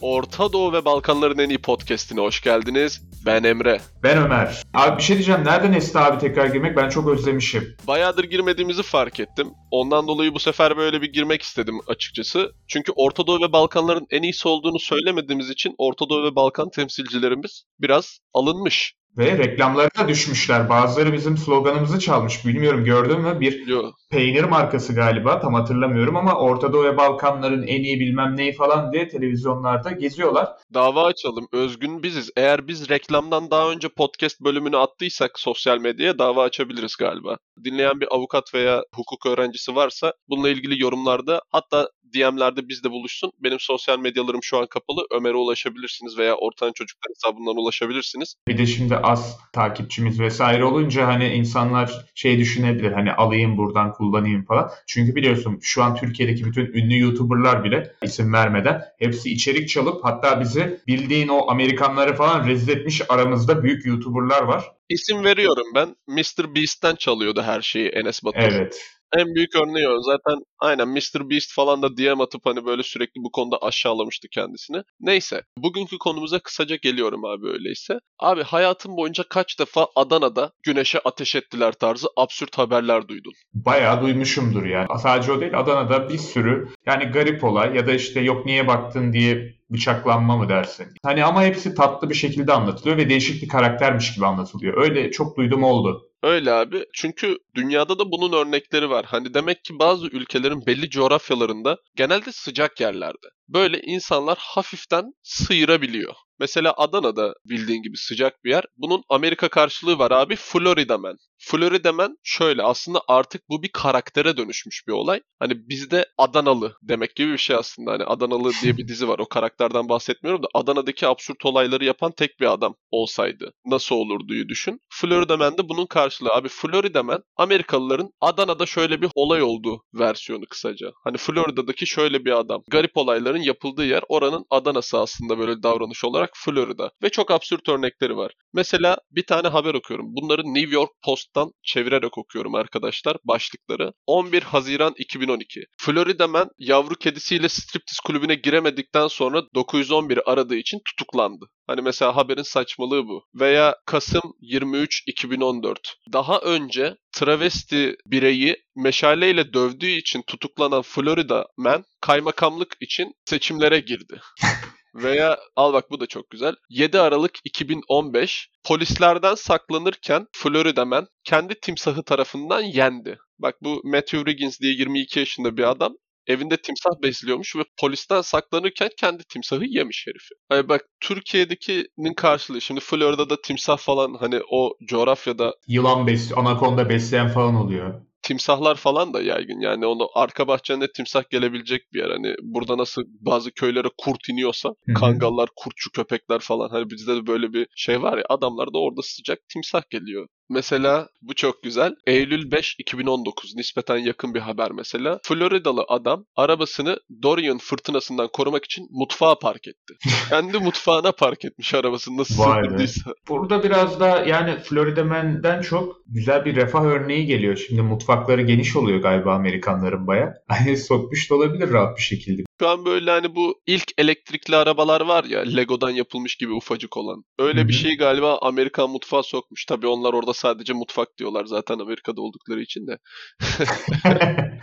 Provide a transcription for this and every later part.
Orta Doğu ve Balkanların en iyi podcastine hoş geldiniz. Ben Emre. Ben Ömer. Abi bir şey diyeceğim. Nereden esti abi tekrar girmek? Ben çok özlemişim. Bayağıdır girmediğimizi fark ettim. Ondan dolayı bu sefer böyle bir girmek istedim açıkçası. Çünkü Orta Doğu ve Balkanların en iyisi olduğunu söylemediğimiz için Orta Doğu ve Balkan temsilcilerimiz biraz alınmış. Ve reklamları da düşmüşler. Bazıları bizim sloganımızı çalmış. Bilmiyorum gördün mü? Bir Yo. peynir markası galiba. Tam hatırlamıyorum ama Orta Doğu ve Balkanların en iyi bilmem neyi falan diye televizyonlarda geziyorlar. Dava açalım. Özgün biziz. Eğer biz reklamdan daha önce podcast bölümünü attıysak sosyal medyaya dava açabiliriz galiba. Dinleyen bir avukat veya hukuk öğrencisi varsa bununla ilgili yorumlarda hatta DM'lerde bizde buluşsun. Benim sosyal medyalarım şu an kapalı. Ömer'e ulaşabilirsiniz veya Ortan Çocuklar hesabından ulaşabilirsiniz. Bir de şimdi az takipçimiz vesaire olunca hani insanlar şey düşünebilir hani alayım buradan kullanayım falan. Çünkü biliyorsun şu an Türkiye'deki bütün ünlü YouTuber'lar bile isim vermeden hepsi içerik çalıp hatta bizi bildiğin o Amerikanları falan rezil etmiş aramızda büyük YouTuber'lar var. İsim veriyorum ben. Mr. Beast'ten çalıyordu her şeyi Enes Batur. Evet. En büyük örneği o. Zaten aynen Mr. Beast falan da DM atıp hani böyle sürekli bu konuda aşağılamıştı kendisini. Neyse. Bugünkü konumuza kısaca geliyorum abi öyleyse. Abi hayatım boyunca kaç defa Adana'da güneşe ateş ettiler tarzı absürt haberler duydun? Bayağı duymuşumdur yani. Sadece o değil Adana'da bir sürü yani garip olay ya da işte yok niye baktın diye bıçaklanma mı dersin? Hani ama hepsi tatlı bir şekilde anlatılıyor ve değişik bir karaktermiş gibi anlatılıyor. Öyle çok duydum oldu. Öyle abi. Çünkü dünyada da bunun örnekleri var. Hani demek ki bazı ülkelerin belli coğrafyalarında genelde sıcak yerlerde. Böyle insanlar hafiften sıyırabiliyor. Mesela Adana'da bildiğin gibi sıcak bir yer. Bunun Amerika karşılığı var abi Florida Man. Florida Man şöyle aslında artık bu bir karaktere dönüşmüş bir olay. Hani bizde Adanalı demek gibi bir şey aslında. Hani Adanalı diye bir dizi var. O karakterden bahsetmiyorum da Adana'daki absürt olayları yapan tek bir adam olsaydı nasıl olurduyu düşün. Florida Man de bunun karşılığı. Abi Florida Man Amerikalıların Adana'da şöyle bir olay olduğu versiyonu kısaca. Hani Florida'daki şöyle bir adam. Garip olayların yapıldığı yer oranın Adana'sı aslında böyle davranış olarak Florida. Ve çok absürt örnekleri var. Mesela bir tane haber okuyorum. Bunları New York Post'tan çevirerek okuyorum arkadaşlar başlıkları. 11 Haziran 2012. Florida Man yavru kedisiyle striptiz kulübüne giremedikten sonra 911 aradığı için tutuklandı. Hani mesela haberin saçmalığı bu. Veya Kasım 23 2014. Daha önce travesti bireyi meşaleyle dövdüğü için tutuklanan Florida Man kaymakamlık için seçimlere girdi. Veya al bak bu da çok güzel. 7 Aralık 2015 polislerden saklanırken Florida Man kendi timsahı tarafından yendi. Bak bu Matthew Riggins diye 22 yaşında bir adam evinde timsah besliyormuş ve polisten saklanırken kendi timsahı yemiş herifi. Hani bak Türkiye'dekinin karşılığı şimdi Florida'da timsah falan hani o coğrafyada Yılan besliyor, anakonda besleyen falan oluyor. Timsahlar falan da yaygın. Yani onu arka bahçende timsah gelebilecek bir yer. Hani burada nasıl bazı köylere kurt iniyorsa Hı hı. kangallar, kurtçu köpekler falan. Hani bizde de böyle bir şey var ya adamlar da orada sıcak timsah geliyor. Mesela bu çok güzel. Eylül 5 2019 nispeten yakın bir haber mesela. Floridalı adam arabasını Dorian fırtınasından korumak için mutfağa park etti. Kendi mutfağına park etmiş arabasını nasıl Vay be. sığdırdıysa. Burada biraz da yani Florida Man'den çok güzel bir refah örneği geliyor. Şimdi mutfakları geniş oluyor galiba Amerikanların baya. Hani sokmuş da olabilir rahat bir şekilde. Şu an böyle hani bu ilk elektrikli arabalar var ya Lego'dan yapılmış gibi ufacık olan. Öyle Hı bir şey galiba Amerikan mutfağı sokmuş. Tabii onlar orada sadece mutfak diyorlar zaten Amerika'da oldukları için de.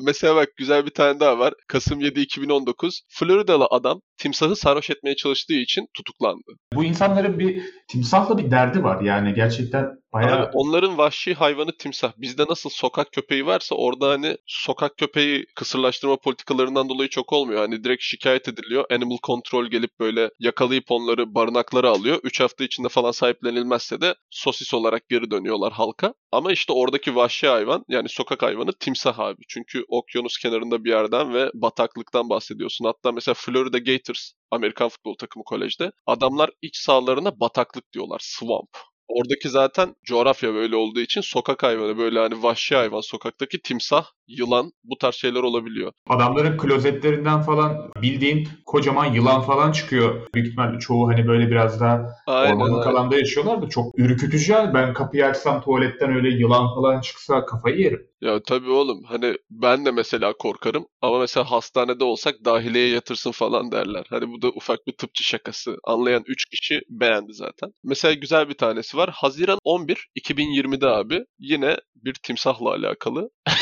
Mesela bak güzel bir tane daha var. Kasım 7 2019 Floridalı adam timsahı sarhoş etmeye çalıştığı için tutuklandı. Bu insanların bir timsahla bir derdi var yani gerçekten bayağı Abi onların vahşi hayvanı timsah. Bizde nasıl sokak köpeği varsa orada hani sokak köpeği kısırlaştırma politikalarından dolayı çok olmuyor. Hani direkt şikayet ediliyor. Animal Control gelip böyle yakalayıp onları barınaklara alıyor. 3 hafta içinde falan sahiplenilmezse de sosis olarak geri dönüyorlar halka. Ama işte oradaki vahşi hayvan yani sokak hayvanı timsah abi. Çünkü okyanus kenarında bir yerden ve bataklıktan bahsediyorsun. Hatta mesela Florida Gators Amerikan futbol takımı kolejde adamlar iç sahalarına bataklık diyorlar. Swamp. Oradaki zaten coğrafya böyle olduğu için sokak hayvanı böyle hani vahşi hayvan sokaktaki timsah, yılan bu tarz şeyler olabiliyor. adamların klozetlerinden falan bildiğin kocaman yılan falan çıkıyor. Büyük ihtimalle çoğu hani böyle biraz daha Aynen. ormanlık aynen. alanda yaşıyorlar da çok ürkütücü. yani. Ben kapıyı açsam tuvaletten öyle yılan falan çıksa kafayı yerim. Ya tabii oğlum hani ben de mesela korkarım ama mesela hastanede olsak dahiliyeye yatırsın falan derler. Hani bu da ufak bir tıpçı şakası. Anlayan 3 kişi beğendi zaten. Mesela güzel bir tanesi var. Haziran 11 2020'de abi yine bir timsahla alakalı.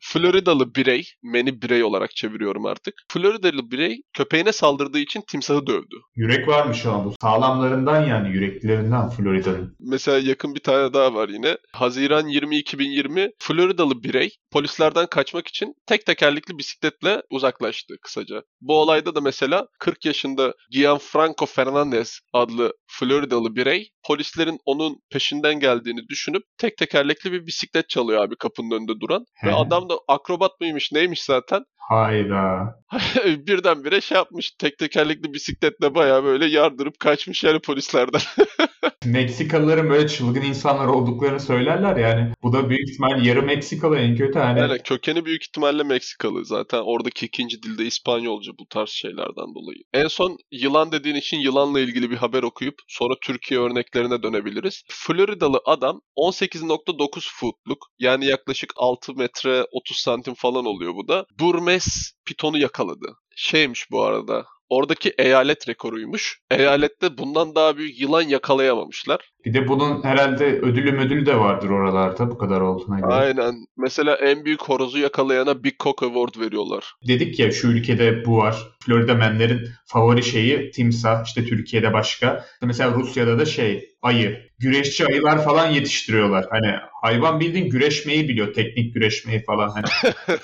Floridalı birey, meni birey olarak çeviriyorum artık. Floridalı birey köpeğine saldırdığı için timsahı dövdü. Yürek varmış ama bu. Sağlamlarından yani yüreklilerinden Florida'nın. Mesela yakın bir tane daha var yine. Haziran 20 2020 Floridalı birey polislerden kaçmak için tek tekerlekli bisikletle uzaklaştı kısaca. Bu olayda da mesela 40 yaşında Gianfranco Fernandez adlı Floridalı birey polislerin onun peşinden geldiğini düşünüp tek tekerlekli bir bisiklet çalıyor abi kapının önünde duran. Ve He. adam da akrobat mıymış neymiş zaten. Hayda. Birdenbire şey yapmış tek tekerlekli bisikletle bayağı böyle yardırıp kaçmış yani polislerden. Meksikalıların böyle çılgın insanlar olduklarını söylerler yani. Bu da büyük ihtimal yarı Meksikalı en kötü hani. Yani kökeni büyük ihtimalle Meksikalı. Zaten oradaki ikinci dilde İspanyolca bu tarz şeylerden dolayı. En son yılan dediğin için yılanla ilgili bir haber okuyup sonra Türkiye örneklerine dönebiliriz. Floridalı adam 18.9 footluk yani yaklaşık 6 metre 30 santim falan oluyor bu da. Burmes pitonu yakaladı. Şeymiş bu arada. Oradaki eyalet rekoruymuş. Eyalette bundan daha büyük yılan yakalayamamışlar. Bir de bunun herhalde ödülü müdülü de vardır oralarda bu kadar olduğuna göre. Aynen. Mesela en büyük horozu yakalayana Big Cock Award veriyorlar. Dedik ya şu ülkede bu var. Florida menlerin favori şeyi timsah. İşte Türkiye'de başka. Mesela Rusya'da da şey ayı. Güreşçi ayılar falan yetiştiriyorlar. Hani hayvan bildiğin güreşmeyi biliyor. Teknik güreşmeyi falan. Hani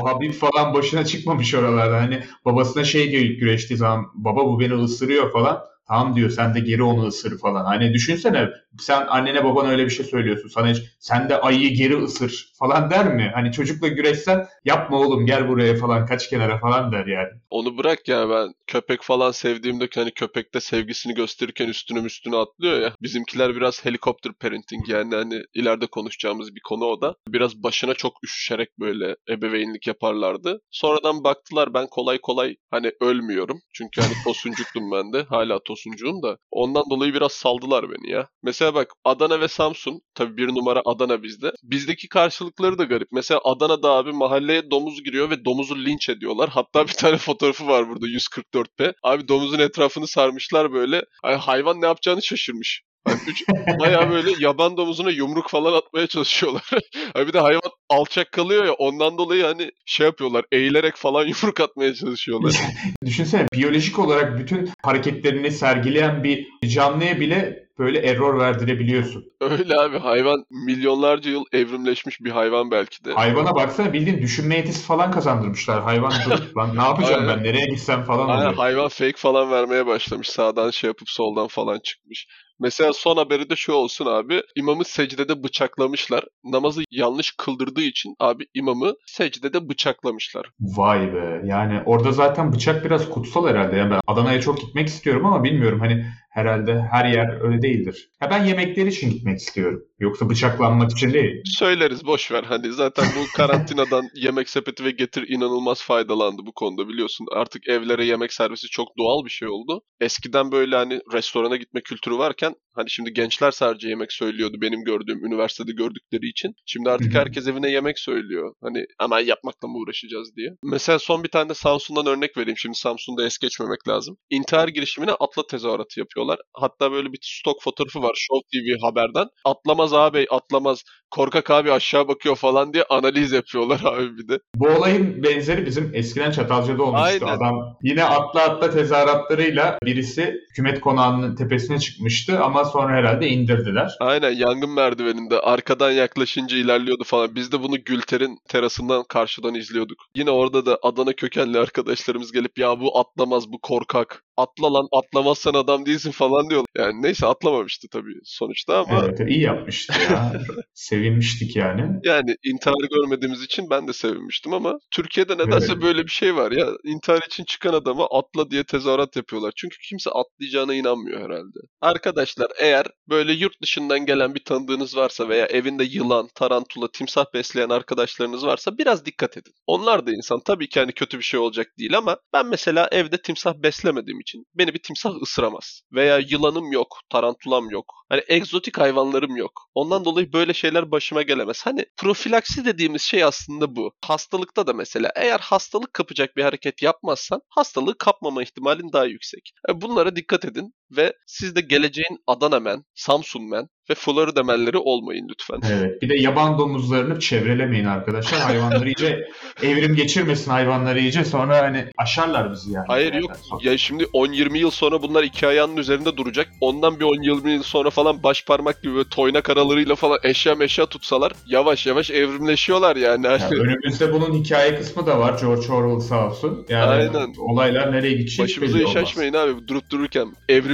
o Habib falan başına çıkmamış oralarda. Hani babasına şey diyor ilk güreştiği zaman baba bu beni ısırıyor falan. Tamam diyor sen de geri onu ısır falan. Hani düşünsene sen annene babana öyle bir şey söylüyorsun. Sana hiç sen de ayıyı geri ısır falan der mi? Hani çocukla güreşsen yapma oğlum gel buraya falan kaç kenara falan der yani. Onu bırak ya ben köpek falan sevdiğimde hani köpekte sevgisini gösterirken üstüne üstüne atlıyor ya. Bizimkiler biraz helikopter parenting yani hani ileride konuşacağımız bir konu o da. Biraz başına çok üşüşerek böyle ebeveynlik yaparlardı. Sonradan baktılar ben kolay kolay hani ölmüyorum. Çünkü hani tosuncuktum ben de. Hala tosuncuğum da. Ondan dolayı biraz saldılar beni ya. Mesela bak Adana ve Samsun. Tabii bir numara Adana bizde. Bizdeki karşılıkları da garip. Mesela Adana'da abi mahalleye domuz giriyor ve domuzu linç ediyorlar. Hatta bir tane fotoğrafı var burada 144p. Abi domuzun etrafını sarmışlar böyle. Ay, hayvan ne yapacağını şaşırmış. Hani üç, bayağı böyle yaban domuzuna yumruk falan atmaya çalışıyorlar. Hani bir de hayvan alçak kalıyor ya ondan dolayı hani şey yapıyorlar eğilerek falan yumruk atmaya çalışıyorlar. Düşünsene biyolojik olarak bütün hareketlerini sergileyen bir canlıya bile böyle error verdirebiliyorsun. Öyle abi hayvan milyonlarca yıl evrimleşmiş bir hayvan belki de. Hayvana baksana bildiğin düşünme yetisi falan kazandırmışlar. Hayvan lan ne yapacağım Aynen. ben nereye gitsem falan Aynen oluyor. hayvan fake falan vermeye başlamış. Sağdan şey yapıp soldan falan çıkmış. Mesela son haberi de şu olsun abi. İmamı secdede bıçaklamışlar. Namazı yanlış kıldırdığı için abi imamı secdede bıçaklamışlar. Vay be yani orada zaten bıçak biraz kutsal herhalde. Yani ben Adana'ya çok gitmek istiyorum ama bilmiyorum hani herhalde her yer öyle değildir. Ha ben yemekler için gitmek istiyorum. Yoksa bıçaklanmak için değil. Söyleriz boş ver. Hani zaten bu karantinadan yemek sepeti ve getir inanılmaz faydalandı bu konuda biliyorsun. Artık evlere yemek servisi çok doğal bir şey oldu. Eskiden böyle hani restorana gitme kültürü varken hani şimdi gençler sadece yemek söylüyordu benim gördüğüm üniversitede gördükleri için. Şimdi artık herkes evine yemek söylüyor. Hani hemen yapmakla mı uğraşacağız diye. Mesela son bir tane de Samsun'dan örnek vereyim. Şimdi Samsun'da es geçmemek lazım. İntihar girişimine atla tezahüratı yapıyorlar. Hatta böyle bir stok fotoğrafı var Show TV haberden. Atlamaz ağabey atlamaz. Korkak abi aşağı bakıyor falan diye analiz yapıyorlar abi bir de. Bu olayın benzeri bizim eskiden Çatalca'da olmuştu. Aynen. Adam yine atla atla tezahüratlarıyla birisi hükümet konağının tepesine çıkmıştı ama sonra herhalde indirdiler. Aynen yangın merdiveninde arkadan yaklaşınca ilerliyordu falan. Biz de bunu Gülter'in terasından karşıdan izliyorduk. Yine orada da Adana kökenli arkadaşlarımız gelip ya bu atlamaz bu korkak atla lan atlamazsan adam değilsin falan diyorlar. Yani neyse atlamamıştı tabii sonuçta ama Evet, iyi yapmıştı ya. Sevinmiştik yani. yani intihar görmediğimiz için ben de sevinmiştim ama Türkiye'de nedense Evet. böyle bir şey var ya intihar için çıkan adama atla diye tezahürat yapıyorlar. Çünkü kimse atlayacağına inanmıyor herhalde. Arkadaşlar eğer böyle yurt dışından gelen bir tanıdığınız varsa veya evinde yılan, tarantula, timsah besleyen arkadaşlarınız varsa biraz dikkat edin. Onlar da insan. Tabii ki hani kötü bir şey olacak değil ama ben mesela evde timsah beslemediğim için beni bir timsah ısıramaz. Veya yılanım yok, tarantulam yok. Hani egzotik hayvanlarım yok. Ondan dolayı böyle şeyler başıma gelemez. Hani profilaksi dediğimiz şey aslında bu. Hastalıkta da mesela eğer hastalık kapacak bir hareket yapmazsan hastalığı kapmama ihtimalin daha yüksek. E, Bunlara dikkat edin ve siz de geleceğin Adana men, Samsun men ve Florida menleri olmayın lütfen. Evet. Bir de yaban domuzlarını çevrelemeyin arkadaşlar. Hayvanları iyice evrim geçirmesin hayvanları iyice. Sonra hani aşarlar bizi yani. Hayır yok. sonra. Ya şimdi 10-20 yıl sonra bunlar iki ayağının üzerinde duracak. Ondan bir 10-20 yıl sonra falan baş parmak gibi böyle toynak aralarıyla falan eşya meşya tutsalar yavaş yavaş evrimleşiyorlar yani. Ya önümüzde bunun hikaye kısmı da var. George Orwell sağ olsun. Yani Aynen. olaylar nereye gidecek Başımıza iş açmayın abi durup dururken.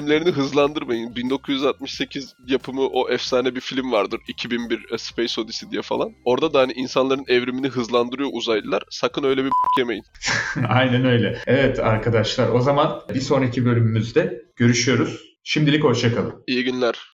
Evrimlerini hızlandırmayın. 1968 yapımı o efsane bir film vardır. 2001 A Space Odyssey diye falan. Orada da hani insanların evrimini hızlandırıyor uzaylılar. Sakın öyle bir yemeyin. Aynen öyle. Evet arkadaşlar o zaman bir sonraki bölümümüzde görüşüyoruz. Şimdilik hoşçakalın. İyi günler.